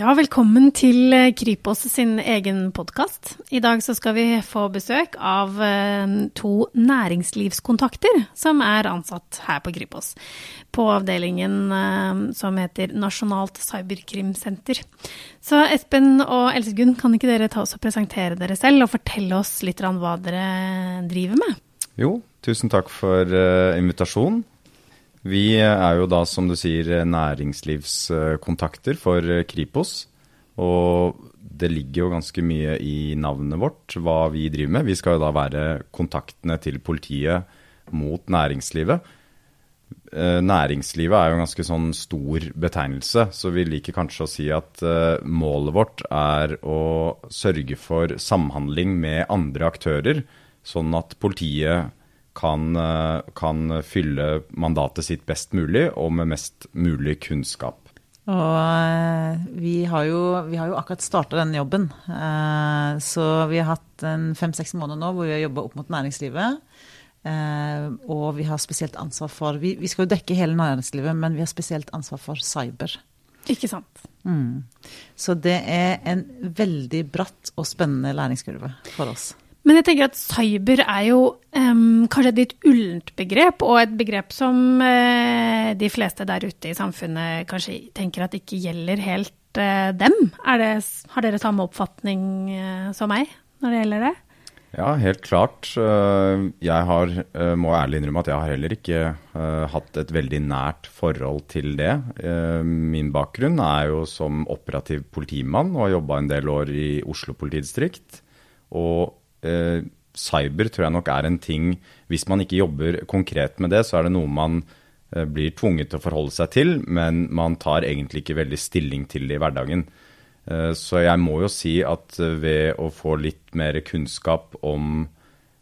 Ja, velkommen til eh, Kripos sin egen podkast. I dag så skal vi få besøk av eh, to næringslivskontakter som er ansatt her på Kripos. På avdelingen eh, som heter Nasjonalt cyberkrimsenter. Så Espen og Else Gunn, kan ikke dere ta oss og presentere dere selv og fortelle oss litt hva dere driver med? Jo, tusen takk for invitasjonen. Vi er jo da, som du sier, næringslivskontakter for Kripos. Og det ligger jo ganske mye i navnet vårt, hva vi driver med. Vi skal jo da være kontaktene til politiet mot næringslivet. Eh, næringslivet er jo en ganske sånn stor betegnelse, så vi liker kanskje å si at eh, målet vårt er å sørge for samhandling med andre aktører, sånn at politiet kan, eh, kan, fylle mandatet sitt best mulig og med mest mulig kunnskap. Og eh, vi har jo, vi har jo akkurat starta denne jobben. Eh, så vi har hatt fem-seks måneder nå hvor vi har jobba opp mot næringslivet. Og vi har spesielt ansvar for vi, vi, skal jo dekke hele næringslivet, men vi har spesielt ansvar for cyber. Ikke sant. Mm. Så det er en veldig bratt og spennende læringskurve for oss. Men jeg tenker at cyber er jo um, kanskje et litt ullent begrep, og et begrep som uh, de fleste der ute i samfunnet kanskje tenker at ikke gjelder helt uh, dem. Det, har dere samme oppfatning uh, som meg når det gjelder det? Ja, helt klart. Jeg har, må ærlig innrømme at jeg har heller ikke hatt et veldig nært forhold til det. Min bakgrunn er jo som operativ politimann og har jobba en del år i Oslo politidistrikt. Og eh, cyber tror jeg nok er en ting Hvis man ikke jobber konkret med det, så er det noe man eh, blir tvunget til å forholde seg til, men man tar egentlig ikke veldig stilling til det i hverdagen. Eh, så jeg må jo si at eh, ved å få litt mer kunnskap om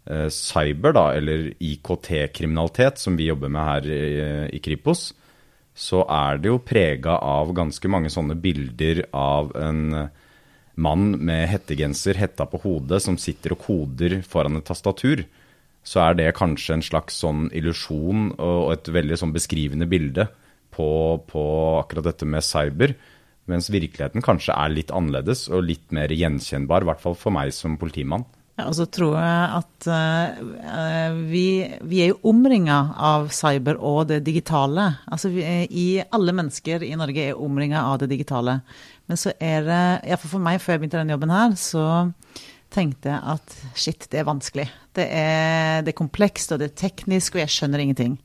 eh, cyber, da, eller IKT-kriminalitet, som vi jobber med her i, i Kripos, så er det jo prega av ganske mange sånne bilder av en mann med hettegenser, hetta på hodet, som sitter og koder foran et tastatur, så er det kanskje en slags sånn illusjon og et veldig sånn beskrivende bilde på, på, akkurat dette med cyber. Mens virkeligheten kanskje er litt annerledes og litt mer gjenkjennbar, i hvert fall for meg som politimann. Ja, og så tror jeg at uh, vi, vi, er jo omringa av cyber og det digitale. Altså vi, i, alle mennesker i Norge er omringa av det digitale. Men så er det, iallfall for meg før jeg begynte denne jobben her, så tenkte jeg at shit, det er vanskelig. Det er, det er komplekst, og det er teknisk, og jeg skjønner ingenting.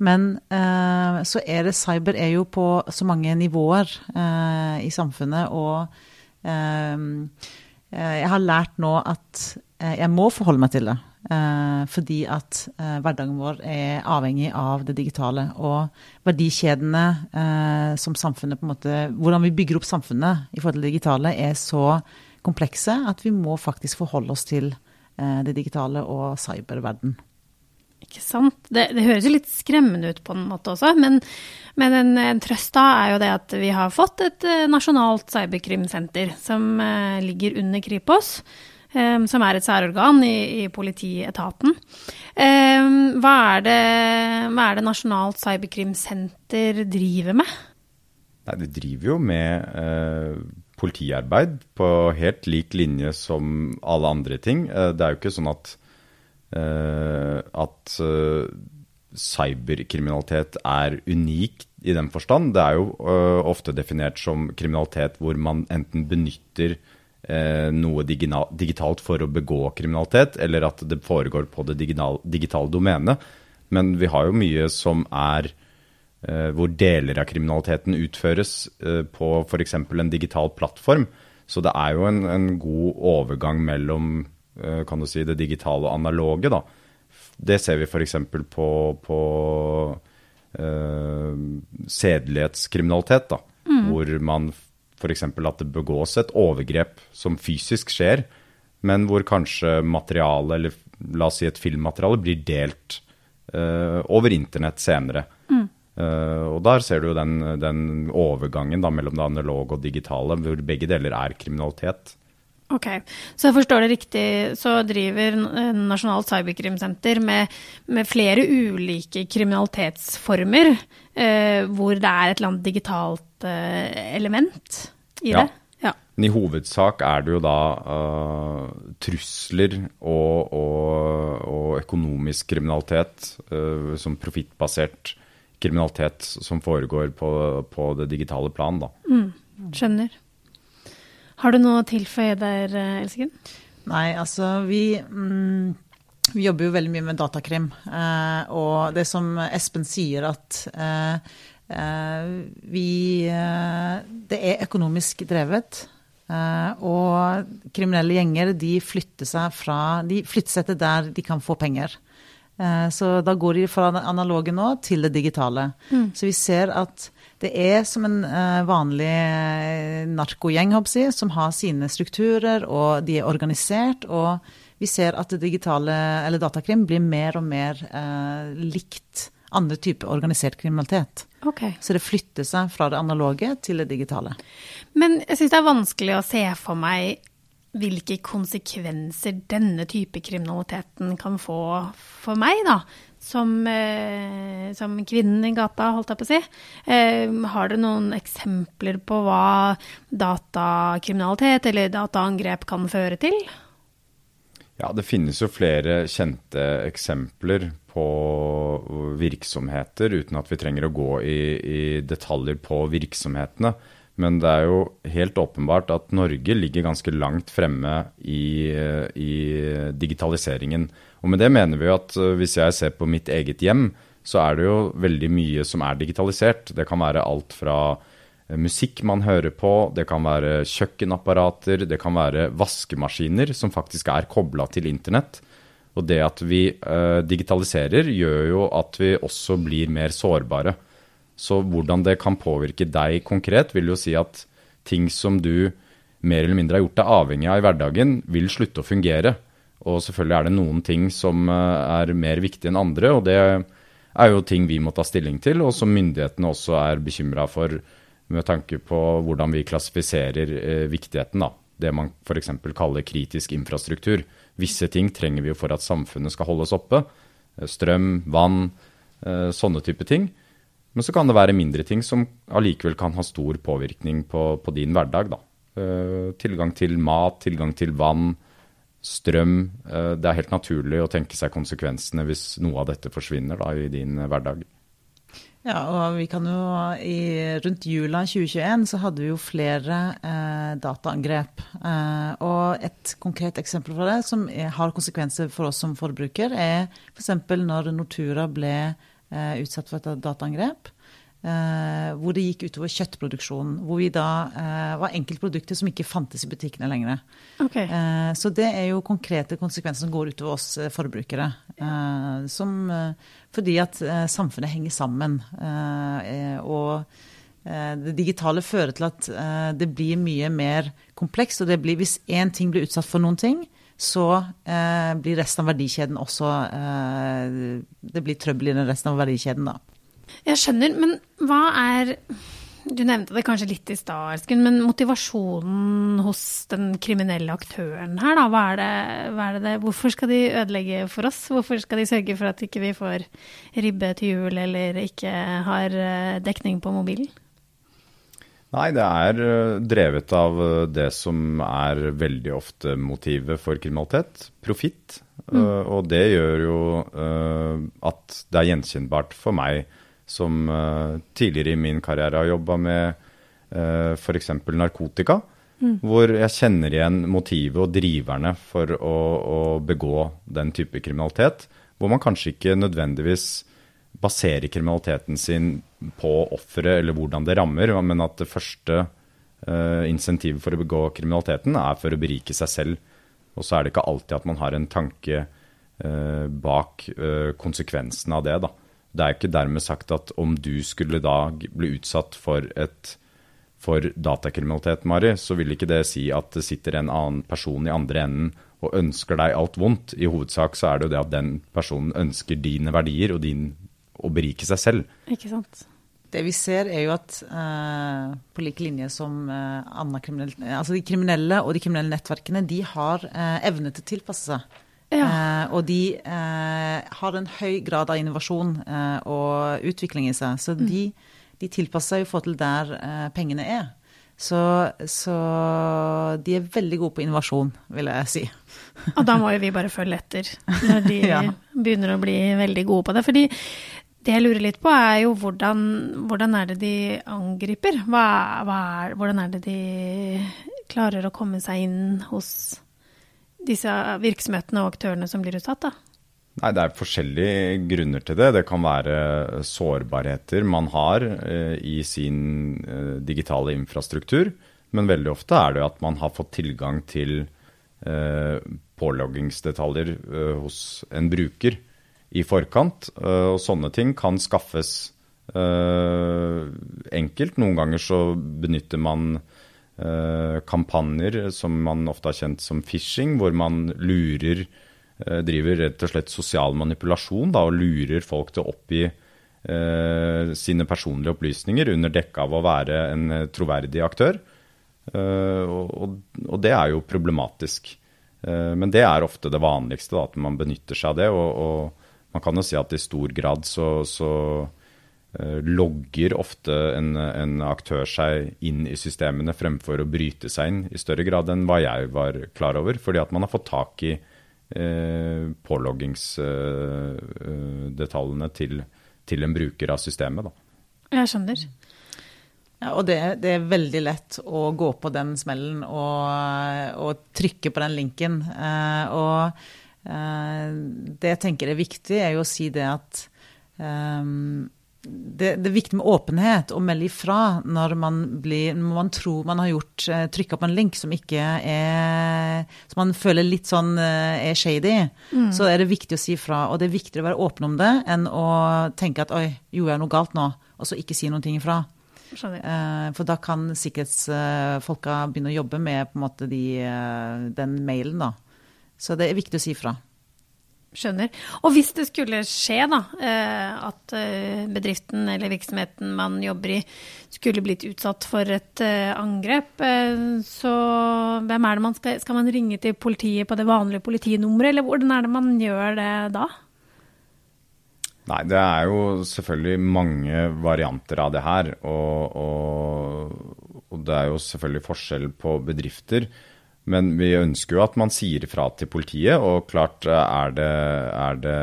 Men eh, så er det Cyber er jo på så mange nivåer eh, i samfunnet, og eh, eh jeg har lært nå at eh, jeg må forholde meg til det. Eh, fordi at eh, hverdagen vår er avhengig av det digitale. Og verdikjedene eh, som samfunnet på en måte Hvordan vi bygger opp samfunnet i forhold til det digitale, er så komplekse at vi må faktisk forholde oss til det digitale og cyberverden. Ikke sant. Det, det, høres jo litt skremmende ut på en måte også, men, men en, en, trøst da er jo det at vi har fått et nasjonalt cyberkrimsenter som ligger under Kripos. Ehm, som er et særorgan i, i politietaten. Ehm, hva er, det, hva er det Nasjonalt cyberkrimsenter driver med? Nei, det driver jo med eh, politiarbeid på helt lik linje som alle andre ting. Eh, det er jo ikke sånn at, eh, at eh, cyberkriminalitet er unik i den forstand. Det er jo eh, ofte definert som kriminalitet hvor man enten benytter noe digitalt for å begå kriminalitet, eller at det foregår på det digitale domenet. Men vi har jo mye som er eh, hvor deler av kriminaliteten utføres eh, på f.eks. en digital plattform. Så det er jo en, en, god overgang mellom kan du si, det digitale og analoge. da. Det ser vi f.eks. på, på uh, sedelighetskriminalitet, da, mm. hvor man F.eks. at det begås et overgrep som fysisk skjer, men hvor kanskje materialet, eller la oss si et filmmateriale, blir delt uh, over internett senere. Mm. Uh, og der ser du jo den, den overgangen da, mellom det analoge og digitale, hvor begge deler er kriminalitet. Ok, Så jeg forstår det riktig, så driver Nasjonalt cyberkrimsenter med, med flere ulike kriminalitetsformer, eh, hvor det er et eller annet digitalt eh, element? i Ja. det? Ja. Men i hovedsak er det jo da uh, trusler og, og, og økonomisk kriminalitet, uh, som profittbasert kriminalitet som foregår på, på det digitale plan, da. Skjønner. Har du noe å tilføye der, eh, Nei, altså vi, mm, vi jobber jo veldig mye med datakrim. Eh, og det som Espen sier, at eh, eh, vi eh, Det er økonomisk drevet. Eh, og kriminelle gjenger de flytter seg fra De flytter seg til der de kan få penger. Eh, Så da går de fra det analoge nå til det digitale. Så vi ser at det er som en eh, vanlig eh, narkogjeng, håper som har sine strukturer, og de er organisert. Og vi ser at det digitale, eller datakrim, blir mer og mer eh, likt andre typer organisert kriminalitet. Okay. Så det flytter seg fra det analoge til det digitale. Men jeg syns det er vanskelig å se for meg hvilke konsekvenser denne type kriminaliteten kan få for meg, da. Som, eh, som kvinnen i gata, holdt jeg på å si. Eh, har dere noen eksempler på hva datakriminalitet eller dataangrep kan føre til? Ja, det finnes jo flere kjente eksempler på virksomheter, uten at vi trenger å gå i, i detaljer på virksomhetene. Men det er jo helt åpenbart at Norge ligger ganske langt fremme i, i digitaliseringen. Og med det mener vi at eh, hvis jeg ser på mitt eget hjem, så er det jo veldig mye som er digitalisert. Det kan være alt fra eh, musikk man hører på, det kan være kjøkkenapparater, det kan være vaskemaskiner som faktisk er kobla til internett. Og det at vi eh, digitaliserer, gjør jo at vi også blir mer sårbare. Så hvordan det kan påvirke deg konkret, vil jo si at ting som du mer eller mindre har gjort deg avhengig av i hverdagen, vil slutte å fungere. Og selvfølgelig er det noen ting som eh, er mer viktige enn andre, og det er jo ting vi må ta stilling til, og som myndighetene også er bekymra for med tanke på hvordan vi klassifiserer eh, viktigheten. da. Det man f.eks. kaller kritisk infrastruktur. Visse ting trenger vi jo for at samfunnet skal holdes oppe. Eh, Strøm, vann, sånne type ting. Men så kan det være mindre ting som allikevel kan ha stor påvirkning på, på din hverdag. Da. Eh, tilgang til mat, tilgang til vann, strøm. Uh, det er helt naturlig å tenke seg konsekvensene hvis noe av dette forsvinner da, i din hverdag. Ja, og vi kan jo i, Rundt jula 2021 så hadde vi jo flere eh, dataangrep. Eh, og et konkret eksempel fra det som er, har konsekvenser for oss som forbruker, er f.eks. når Nortura ble utsatt for et dataangrep. Eh, hvor det gikk utover kjøttproduksjonen. Hvor vi da eh, var enkeltprodukter som ikke fantes i butikkene lenger. Okay. Eh, så det er jo konkrete konsekvenser som går utover oss eh, forbrukere. Eh, som, eh, fordi at eh, samfunnet henger sammen. Eh, eh, og eh, det digitale fører til at eh, det blir mye mer komplekst. Og det blir, hvis én ting blir utsatt for noen ting, så eh, blir resten av verdikjeden også eh, Det blir trøbbel i den resten av verdikjeden, da. Jeg skjønner, men hva er Du nevnte det kanskje litt i stad, Esken, men motivasjonen hos den kriminelle aktøren her, da? Hva er, det, hva er det det Hvorfor skal de ødelegge for oss? Hvorfor skal de sørge for at ikke vi får ribbe til jul eller ikke har eh, dekning på mobilen? Nei, det er eh, drevet av eh, det som er veldig ofte motivet for kriminalitet. Profitt. Eh, Og det gjør jo uh, at det er gjenkjennbart for meg som uh, tidligere i min karriere har jobba med uh, f.eks. narkotika. Hvor jeg kjenner igjen motivet og driverne for å, å begå den type kriminalitet. Hvor man kanskje ikke nødvendigvis baserer kriminaliteten sin på offeret eller hvordan det rammer, men at det første uh, insentivet for å begå kriminaliteten er for å berike seg selv. Og så er det ikke alltid at man har en tanke uh, bak uh, konsekvensen av det. Da. Det er ikke dermed sagt at om du skulle da bli utsatt for, et, for datakriminalitet, Mari, så vil ikke det si at det sitter en annen person i andre enden og ønsker deg alt vondt. I hovedsak så er det jo det at den personen ønsker dine verdier og din, å berike seg selv. Ikke sant? Det vi ser er jo at eh, på lik linje som eh, andre kriminelle, altså de kriminelle og de kriminelle nettverkene, de har eh, evne til å tilpasse seg. Ja. Eh, og de eh, har en høy grad av innovasjon eh, og utvikling i seg. Så de, de tilpasser seg å få til der eh, pengene er. Så, så, de er veldig gode på innovasjon, vil jeg si. Og da må jo vi bare følge etter når de ja. begynner å bli veldig gode på det. Fordi det jeg lurer litt på, er jo hvordan, hvordan er det de angriper? Hva, hva er, hvordan er det de klarer å komme seg inn hos disse virksomhetene og aktørene som blir utsatt, da? Nei, Det er forskjellige grunner til det. Det kan være sårbarheter man har eh, i sin eh, digitale infrastruktur. Men veldig ofte er det at man har fått tilgang til eh, påloggingsdetaljer hos en bruker i forkant. Eh, og sånne ting kan skaffes eh, enkelt. Noen ganger så benytter man kampanjer som man ofte har kjent som phishing, hvor man lurer Eh, driver rett og slett sosial manipulasjon da, og lurer folk til å oppgi eh, sine personlige opplysninger under dekke av å være en eh, troverdig aktør. Eh, og, og, det er jo problematisk. Eh, men det er ofte det vanligste, da, at man benytter seg av det. Og, og, man kan jo si at i stor grad så, så eh, logger ofte en, en, aktør seg inn i systemene fremfor å bryte seg inn i større grad enn hva jeg var klar over. Fordi at man har fått tak i Eh, påloggingsdetaljene til, til, en bruker av systemet. Da. Jeg skjønner. Ja, og det, det, er veldig lett å gå på den smellen og, og trykke på den linken. Eh, og eh, det jeg tenker er viktig, er jo å si det at det, det, er viktig med åpenhet og melde ifra når man, blir, når man tror man har gjort eh, trykka på en link som ikke er Som man føler litt sånn eh, er shady. Mm. Så er det viktig å si ifra. Og det er viktigere å være åpen om det enn å tenke at oi, gjorde jeg noe galt nå? Og så ikke si noe ifra. Eh, for da kan sikkerhetsfolka begynne å jobbe med på en måte de, den mailen, da. Så det er viktig å si fra. Skjønner. Og hvis det skulle skje, da, eh, at eh, bedriften eller virksomheten man jobber i skulle blitt utsatt for et eh, angrep, så hvem er det man skal Skal man ringe til politiet på det vanlige politinummeret, eller hvordan er det man gjør det da? Nei, det er jo selvfølgelig mange varianter av det her. Og, og, og det er jo selvfølgelig forskjell på bedrifter. Men vi ønsker jo at man sier fra til politiet, og klart er det, er det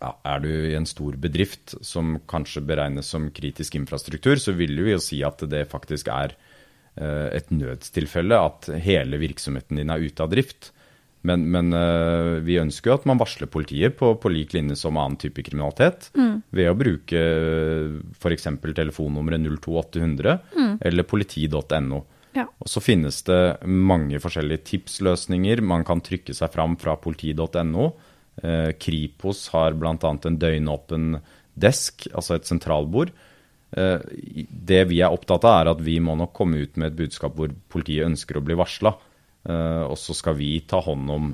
ja, Er du i en stor bedrift som kanskje beregnes som kritisk infrastruktur, så vil vi jo si at det faktisk er uh, et nødstilfelle at hele virksomheten din er ute av drift. Men, men uh, vi ønsker jo at man varsler politiet på, på lik linje som annen type kriminalitet. Mm. Ved å bruke f.eks. telefonnummeret 02800 mm. eller politi.no. Ja. Og så finnes det mange forskjellige tipsløsninger. Man kan trykke seg fram fra politi.no. Eh, Kripos har bl.a. en døgnåpen desk, altså et sentralbord. Eh, det vi er opptatt av, er at vi må nok komme ut med et budskap hvor politiet ønsker å bli varsla. Eh, og så skal vi ta hånd om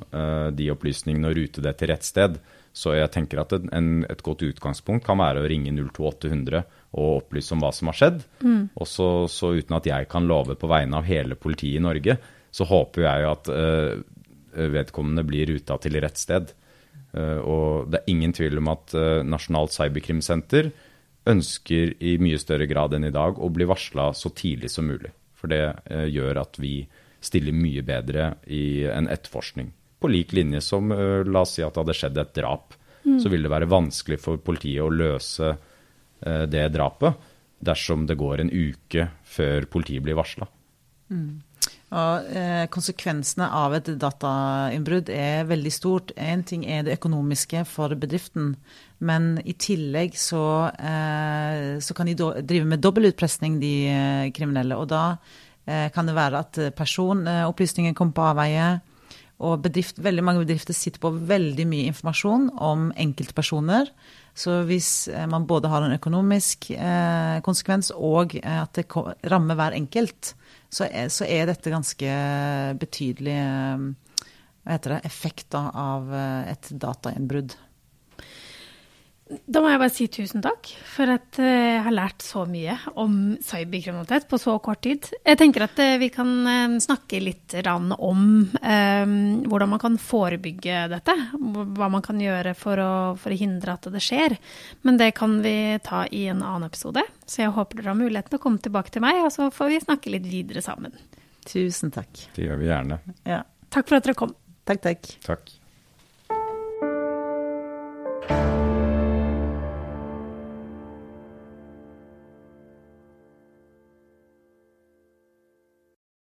de opplysningene og rute det til rett sted. Så jeg tenker at en, et godt utgangspunkt kan være å ringe 02800 og opplyse om hva som har skjedd. Mm. Og så, så, uten at jeg kan love på vegne av hele politiet i Norge, så håper jeg at uh, vedkommende blir ruta til rett sted. Uh, og det er ingen tvil om at uh, Nasjonalt cyberkrimsenter ønsker i mye større grad enn i dag å bli varsla så tidlig som mulig. For det gjør at vi stiller mye bedre i en etterforskning. På lik linje som la oss si at det hadde skjedd et drap. Mm. Så vil det være vanskelig for politiet å løse uh, det drapet dersom det går en uke før politiet blir varsla. Mm. Og eh, Konsekvensene av et datainnbrudd er veldig stort. Én ting er det økonomiske for bedriften, men i tillegg så, eh, så kan de drive med dobbeltutpressing, de eh, kriminelle. Og da eh, kan det være at personopplysninger kommer på avveie. Og bedrift, veldig mange bedrifter sitter på veldig mye informasjon om enkeltpersoner. Så hvis eh, man både har en økonomisk eh, konsekvens og eh, at det rammer hver enkelt, så er, så er dette ganske betydelig eh, hva heter det, effekt av et datainnbrudd. Da må jeg bare si tusen takk for at eh, jeg har lært så mye om cyberkriminalitet på så kort tid. Jeg tenker at eh, vi kan eh, snakke litt om um, hvordan man kan forebygge dette. Hva man kan gjøre for å, for å, hindre at det skjer. Men det kan vi ta i en annen episode. Så jeg håper dere har muligheten til å komme tilbake til meg, og så får vi snakke litt videre sammen. Tusen takk. Det gjør vi gjerne. Ja. Takk for at dere kom. Takk, takk. Takk.